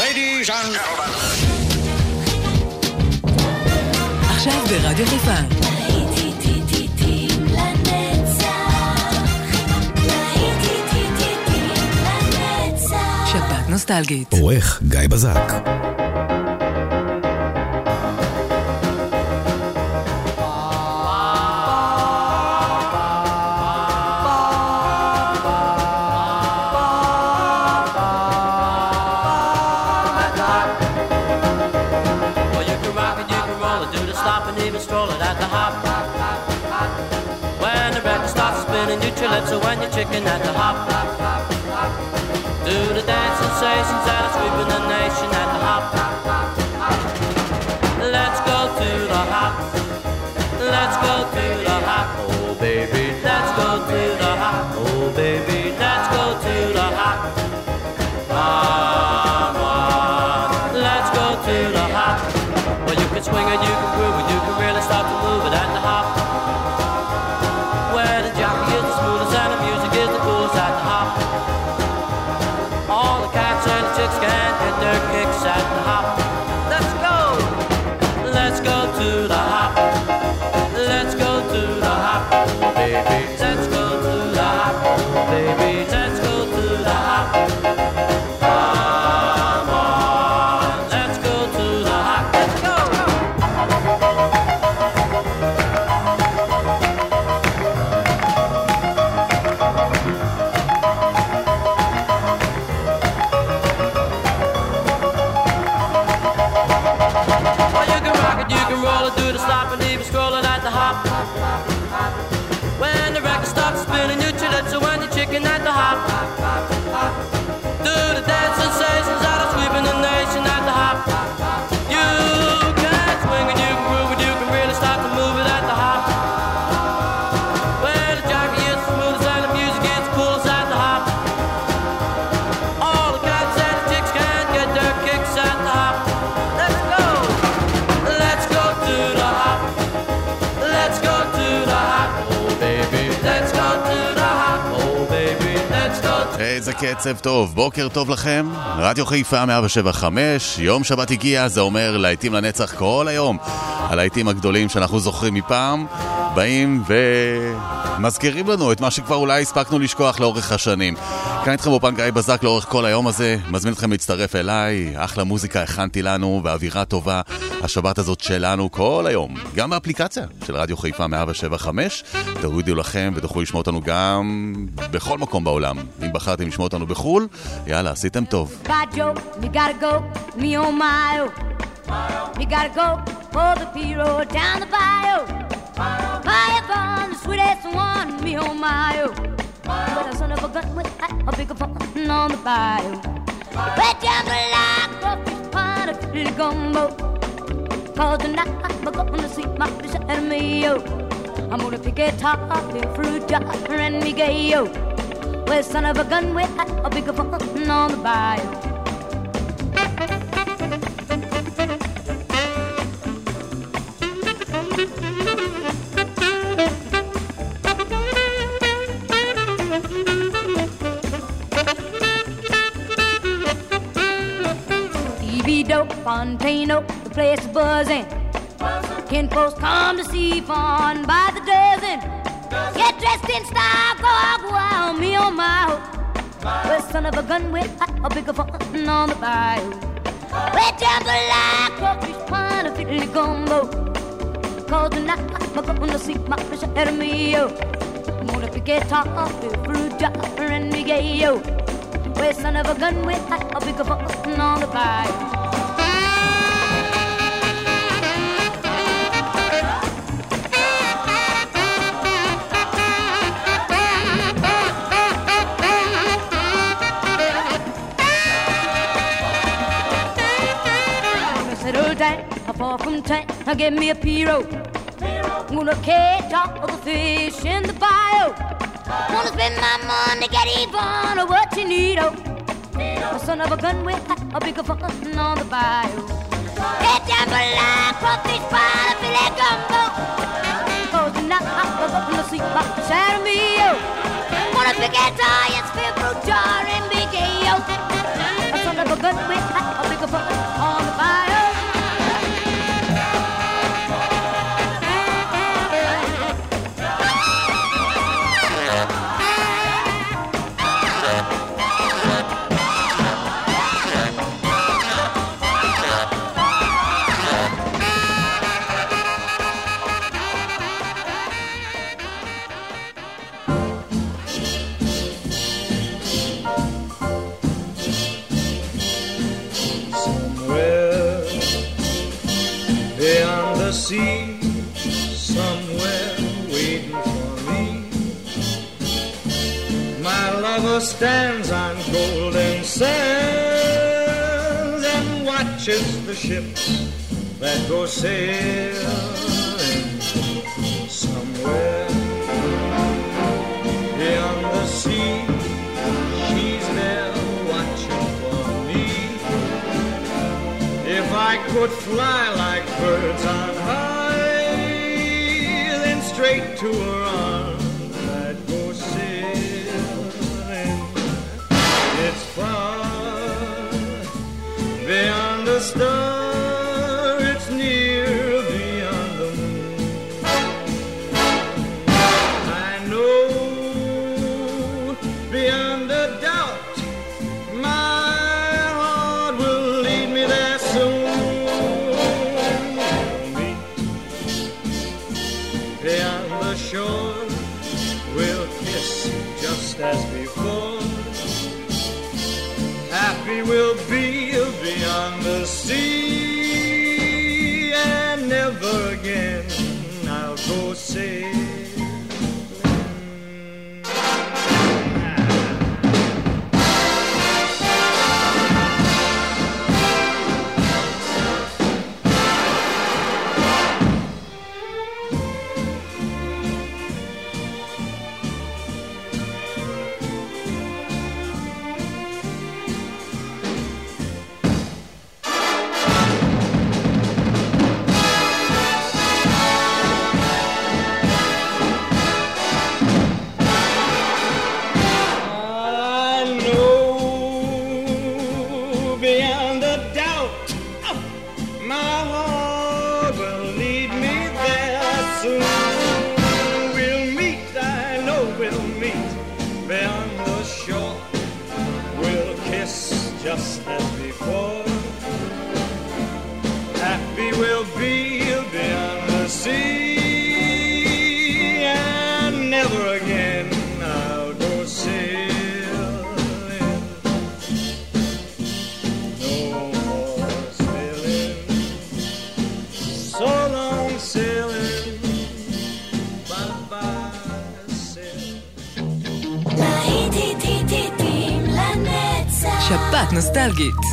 Ladies and עכשיו ברדיו חיפה. נוסטלגית. עורך גיא בזק. When you're chicken at the hop. Do the dance sensations that are sweeping the nation to איזה קצב טוב, בוקר טוב לכם, רדיו חיפה 175, יום שבת הגיע, זה אומר להיטים לנצח כל היום. הלהיטים הגדולים שאנחנו זוכרים מפעם, באים ומזכירים לנו את מה שכבר אולי הספקנו לשכוח לאורך השנים. כאן איתכם באופן גיא בזק לאורך כל היום הזה, מזמין אתכם להצטרף אליי, אחלה מוזיקה הכנתי לנו, באווירה טובה. השבת הזאת שלנו כל היום, גם באפליקציה של רדיו חיפה 175. תורידו לכם ותוכלו לשמוע אותנו גם בכל מקום בעולם. אם בחרתם לשמוע אותנו בחו"ל, יאללה, עשיתם טוב. By But a son of a gun with a bigger fun on the bayou. Red jammer like crawfish pond of little gumbo. Cause tonight I'm gonna see my fish me yo. I'm gonna pick a top, a fruit jar, and me gay yo. Well, son of a gun with a bigger fun on the bayou. Fontano, the place is buzzing. Ken folks come to see fun by the dozen. Get dressed in style, go out wild, me on my hoe. Well, son of a gun with a bigger fun on the bayou. We jump like crawfish pond, a fiddly gumbo. Cause tonight I'm gonna see my fish at me, yo. I'm gonna pick a top, a fruit jar, and me yo. Well, son of a gun with a bigger fun on the bayou. off from tank. Now get me a Piro. I'm gonna catch all the fish in the bio. Wanna spend my money, get even on what you need, oh. My son of a gun with a bigger fun on the bio. Get down below, crawfish pie, filet gumbo. Cause the night I was up in the sea by Sharamio. Wanna pick a tie, it's Phil Jar and Big A.O. Oh. My son of a gun with a bigger fun on stands on golden sands and watches the ships that go sailing somewhere beyond the sea. She's there watching for me. If I could fly like birds on high, then straight to her arms. just as before. Happy we'll be beyond the sea.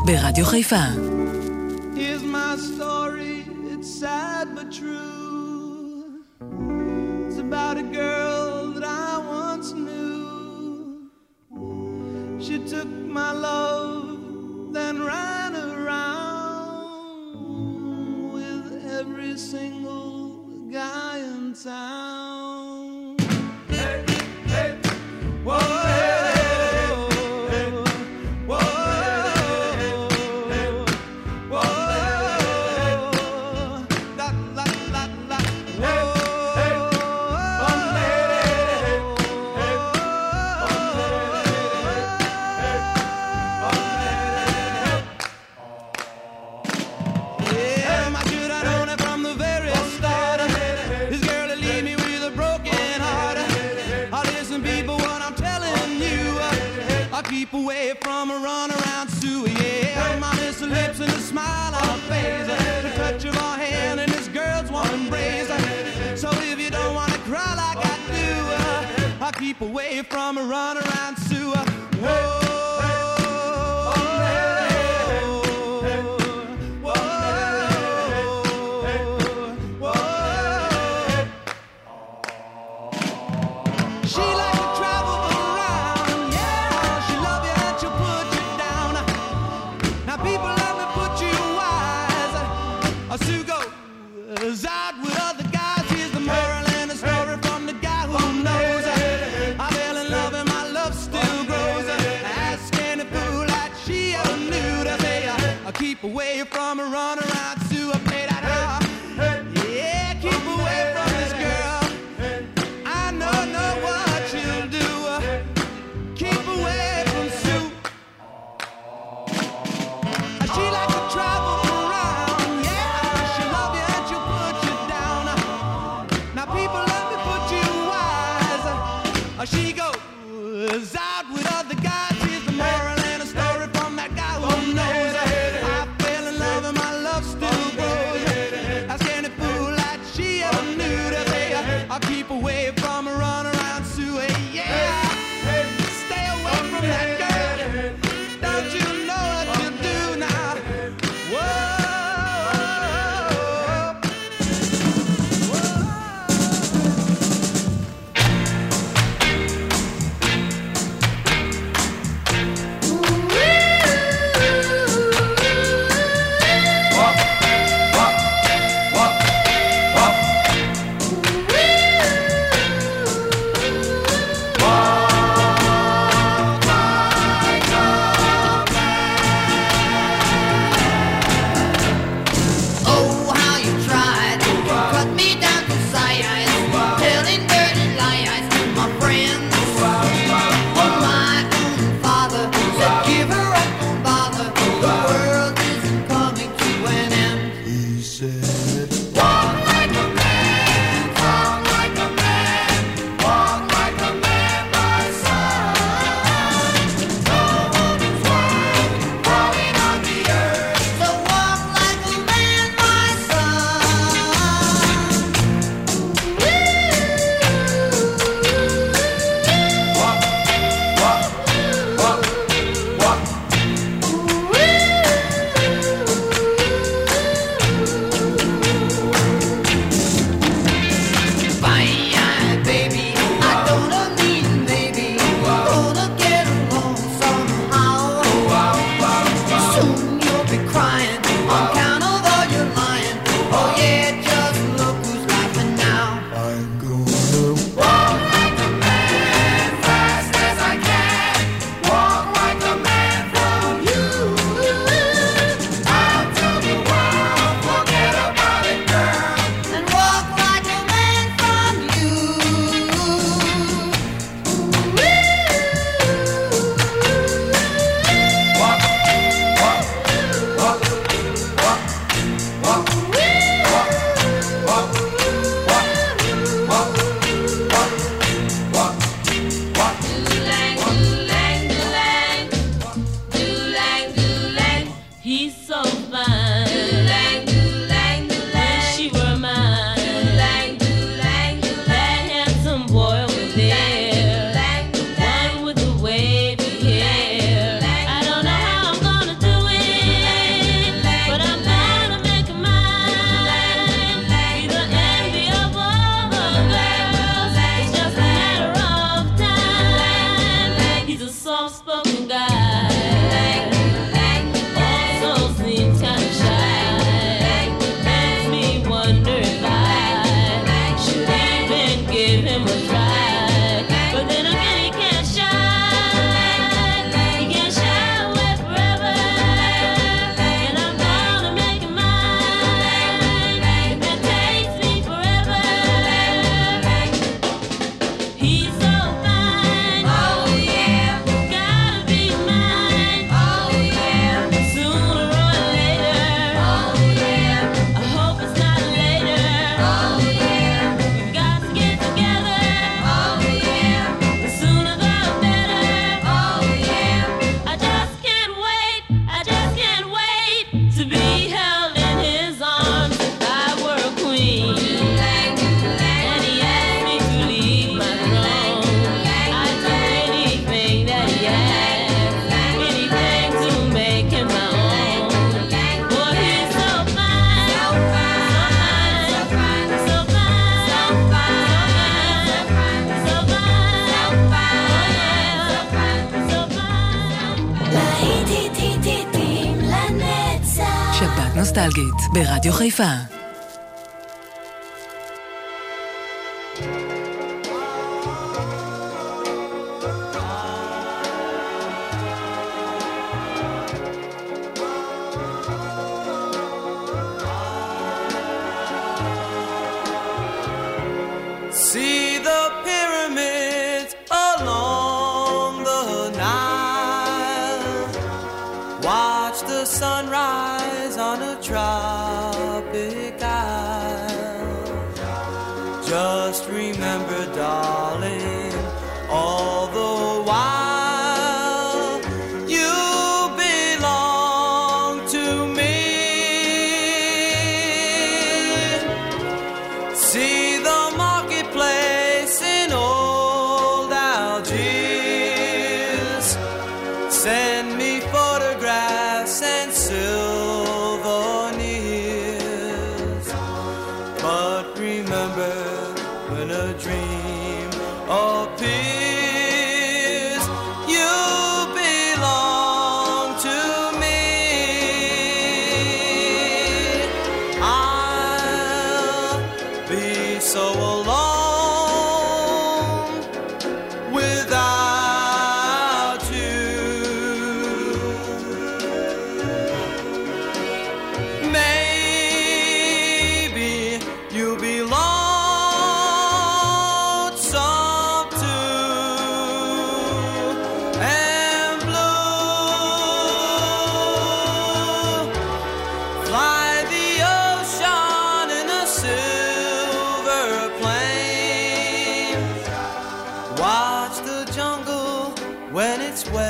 ברדיו חיפה. My story, it's sad but true. It's about a girl that I once knew. She took my love, then ran around with every single guy in town. from a runaround. Away from a runaround ברדיו חיפה. When it's wet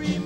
I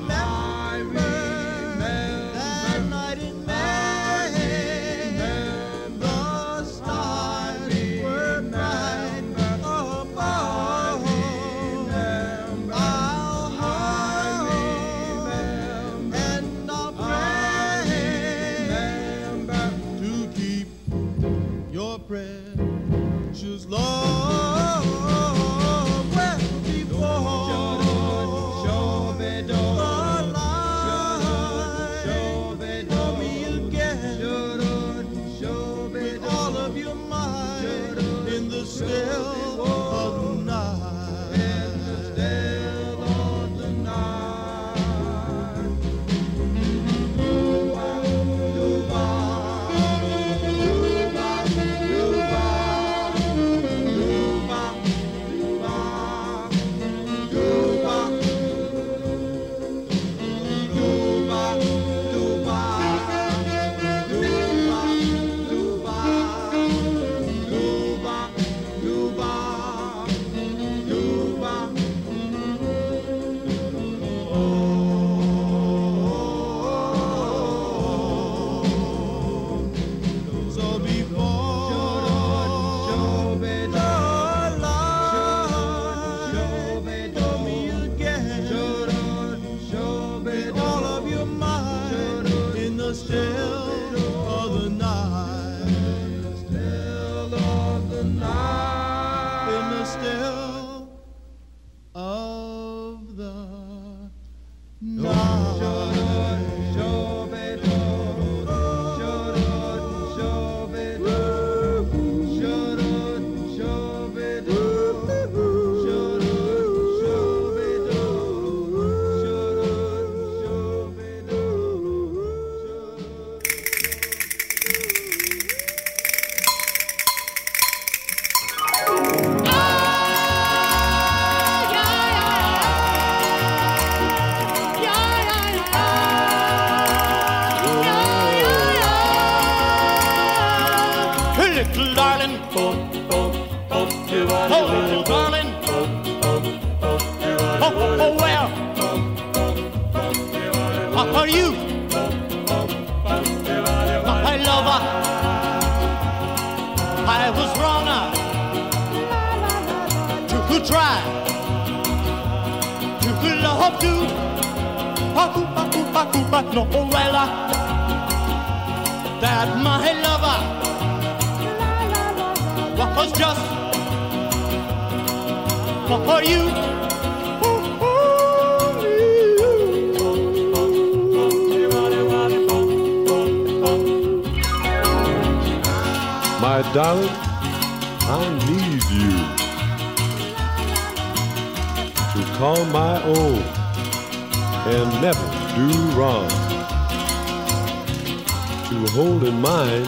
To hold in mind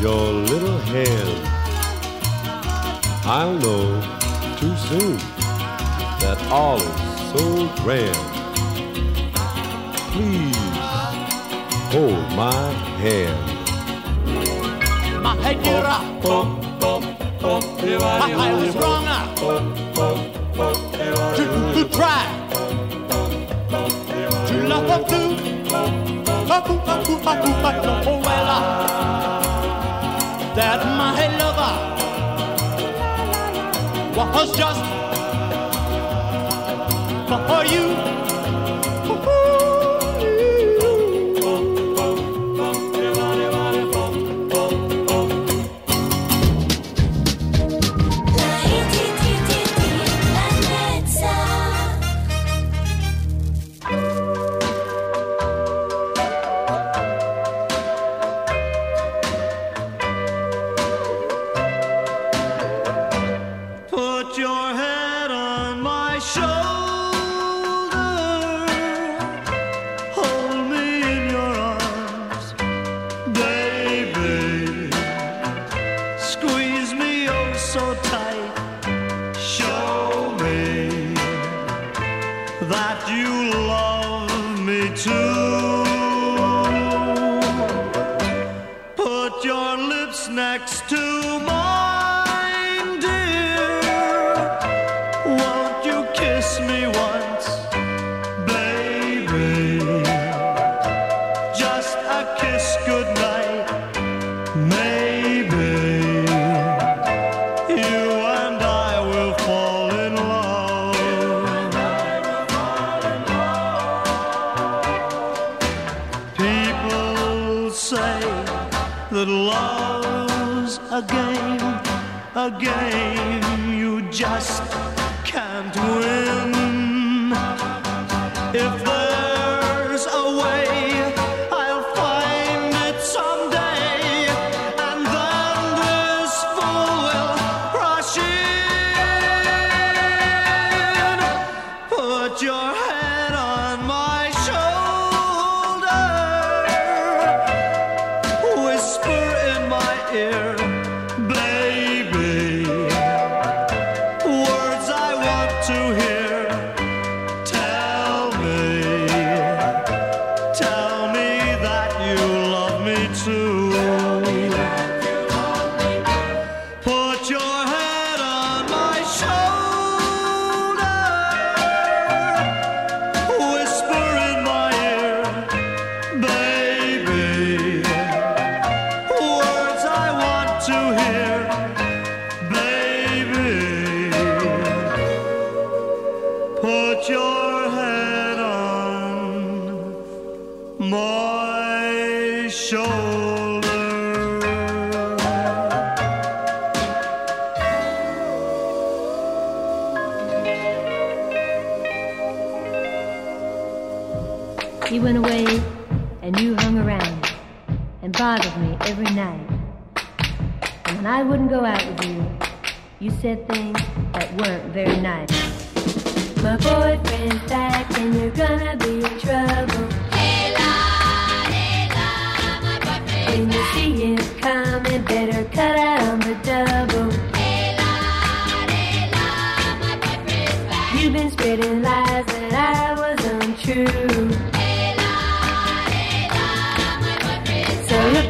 your little hand. I'll know too soon that all is so grand. Please hold my hand. My dear, I was wrong uh, to, to try to love her too. That my lover was just for you. You went away and you hung around and bothered me every night. And when I wouldn't go out with you, you said things that weren't very nice. My boyfriend's back and you're gonna be in trouble. Hey, la, hey, la, my boyfriend's When you see him coming, better cut out on the double. Hey, la, hey, la, my boyfriend's back. You've been spreading lies that I was untrue.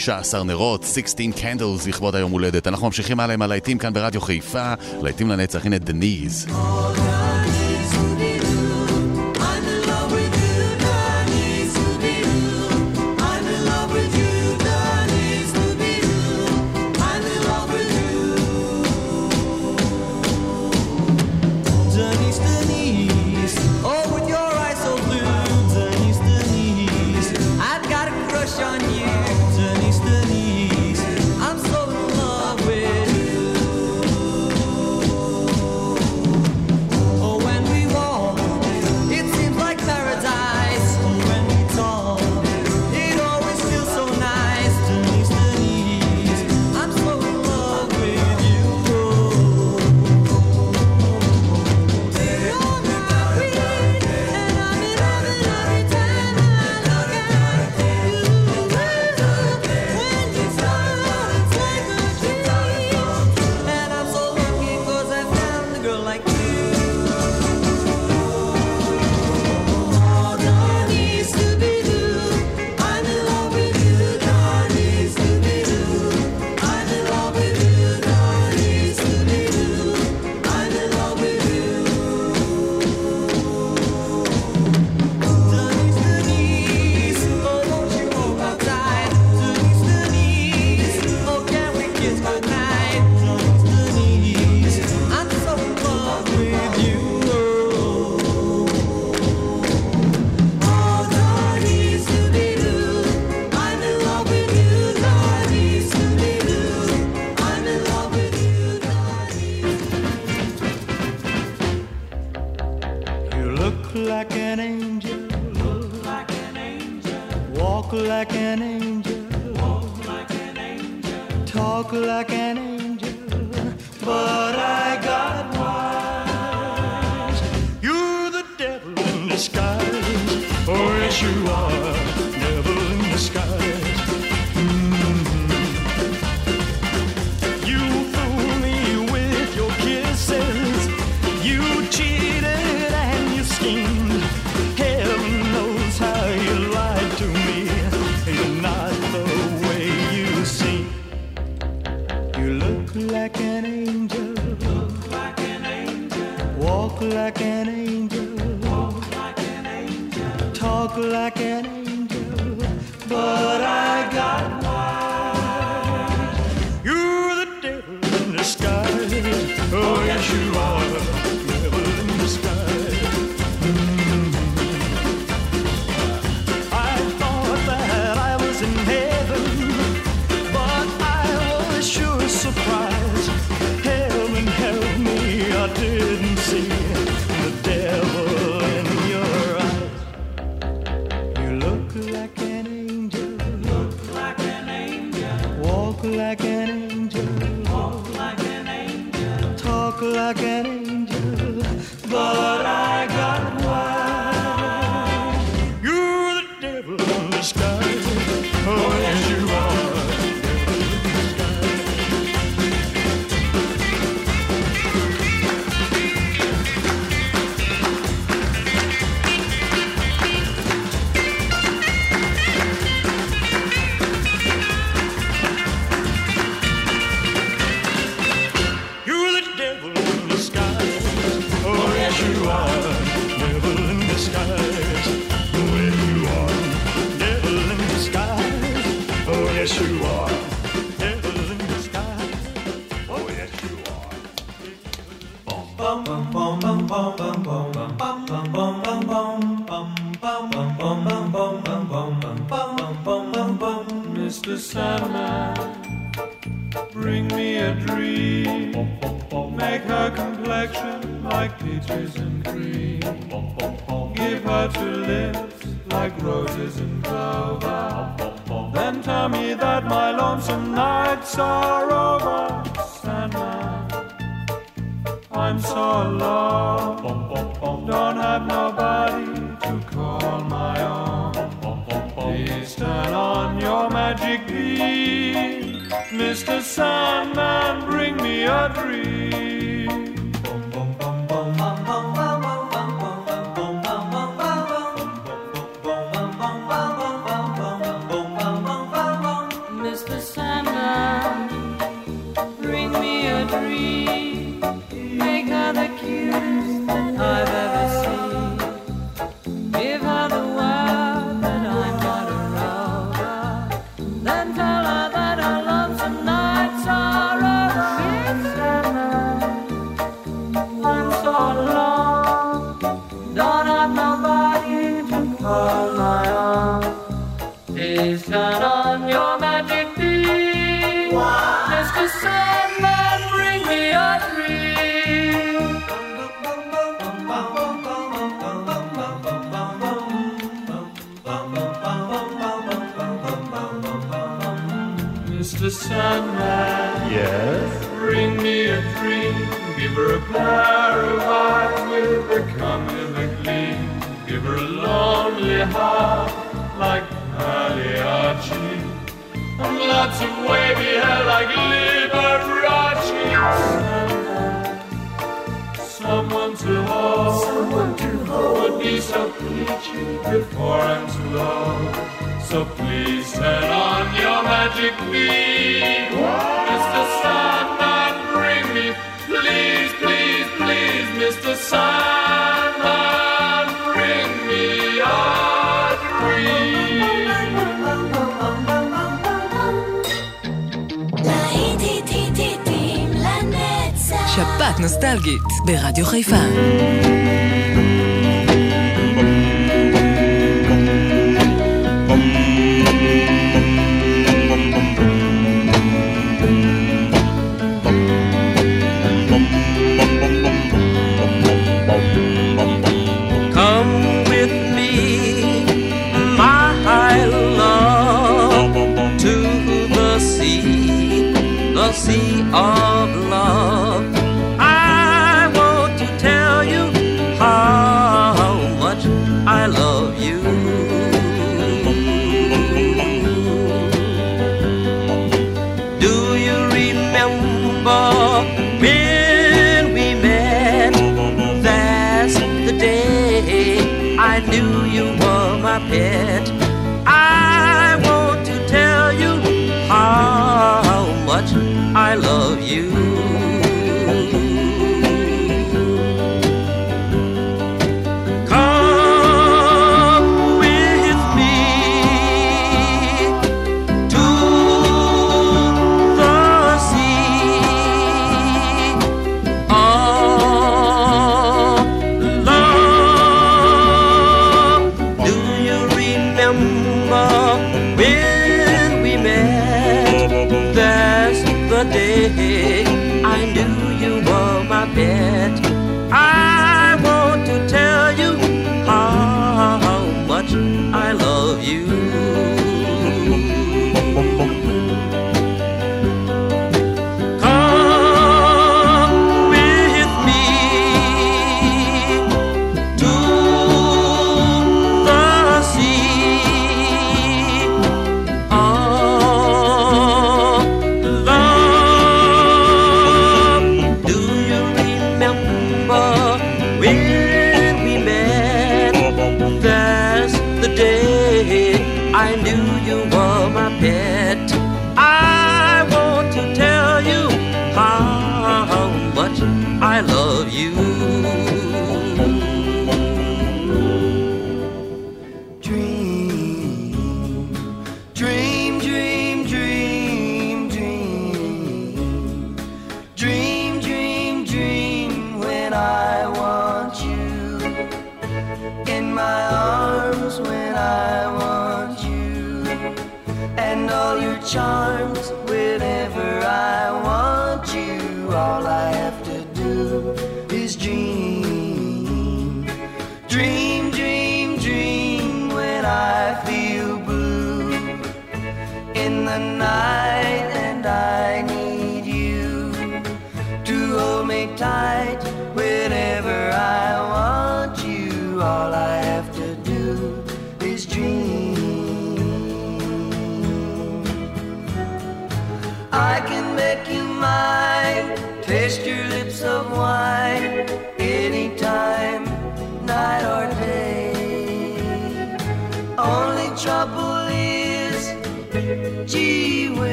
16 נרות, 16 candles לכבוד היום הולדת. אנחנו ממשיכים הלאה עם הלהיטים כאן ברדיו חיפה, להיטים לנצח, הנה דניז. Oh. talk like an angel, but I dream. Make her complexion like peaches and cream. Give her two lips like roses and clover. Then tell me that my lonesome nights are over. Sandman, I'm so alone. Don't have nobody to call my own. Please turn on your magic beam. Mr. Sandman, bring me a dream. Lots of wavy hair like Liberace. Someone to hold, someone to hold would be so preachy before I'm too. So please turn on your magic beam, Mr. Sandman, bring me, please, please, please, Mr. שבת נוסטלגית ברדיו חיפה.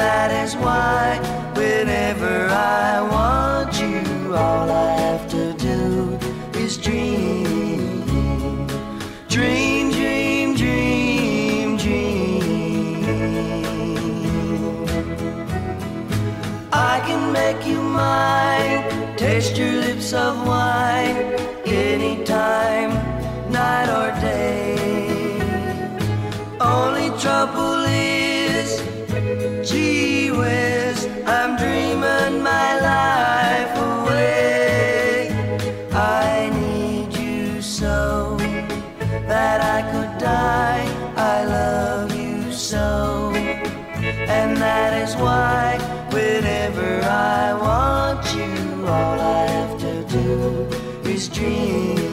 that is why whenever I want you, all I have to do is dream. Dream, dream, dream, dream. I can make you mine, taste your lips of wine anytime, night or day. Only trouble and that is why whenever I want you, all I have to do is dream.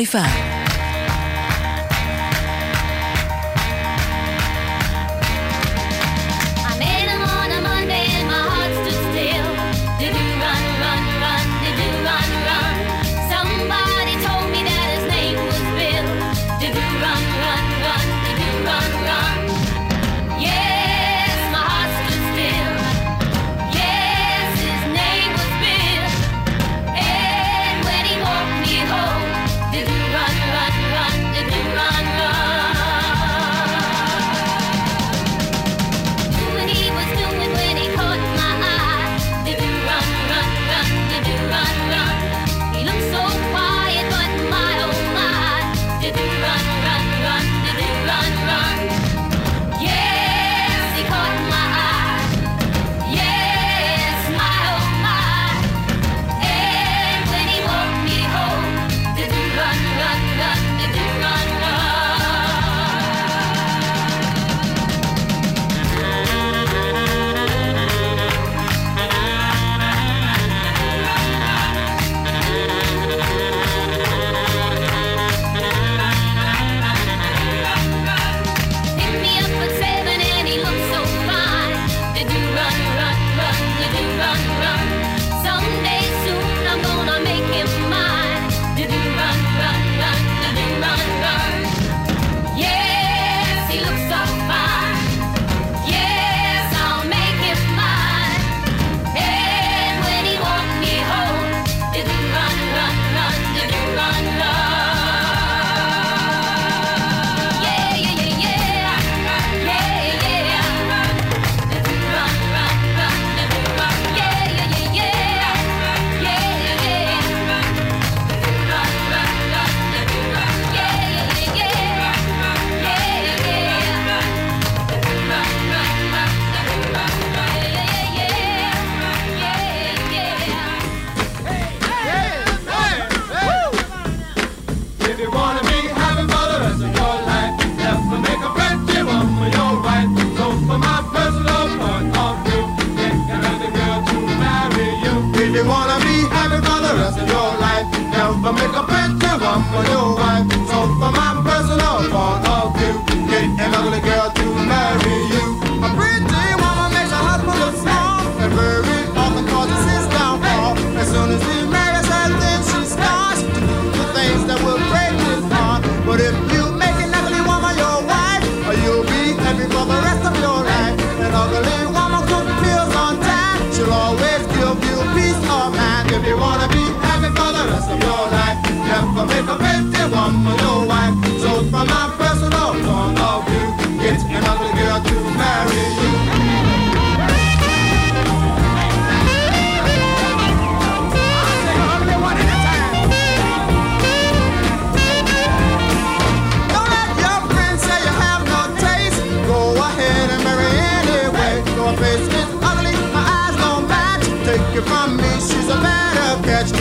חיפה.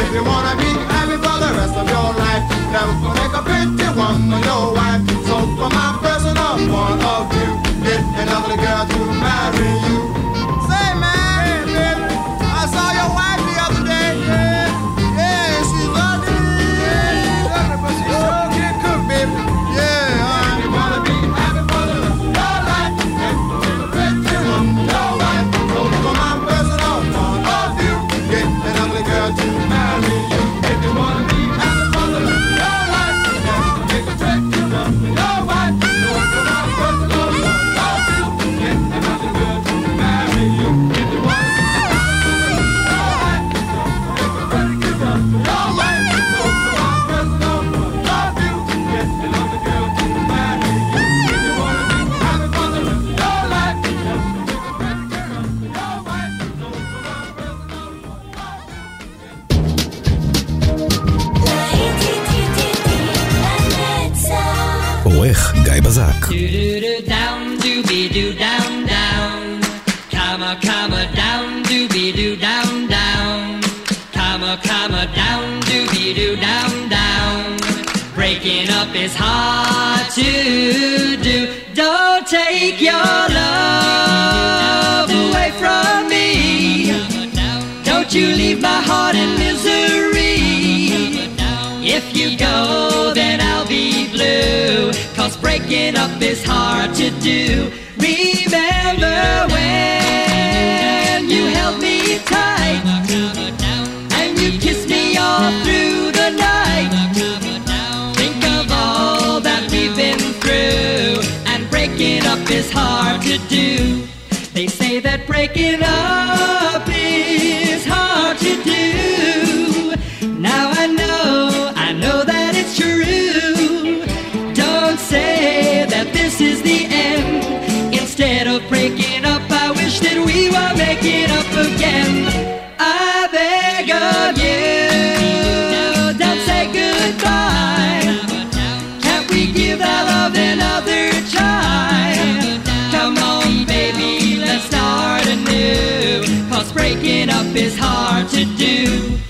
If you wanna be happy for the rest of your life, never make a pretty woman your wife. So for my personal point of view, get an ugly girl to marry you. is hard to do. Don't take your love away from me. Don't you leave my heart in misery. If you go, then I'll be blue. Cause breaking up is hard to do. is hard to do. They say that breaking up breaking up is hard to do.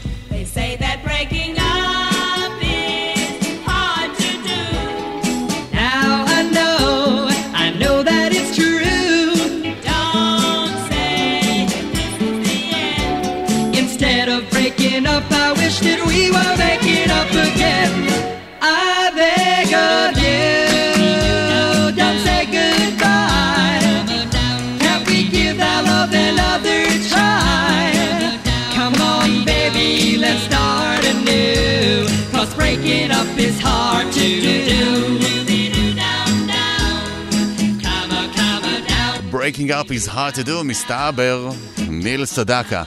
breaking up is hard to do. Breaking up is hard to do, מסתבר, ניל סדקה.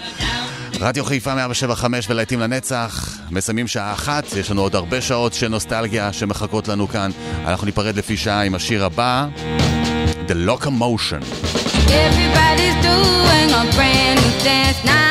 רדיו חיפה 175 ולהיטים לנצח, מסיימים שעה אחת, יש לנו עוד הרבה שעות של נוסטלגיה שמחכות לנו כאן. אנחנו ניפרד לפי שעה עם השיר הבא, The Locomotion. Everybody's doing a brand new dance now.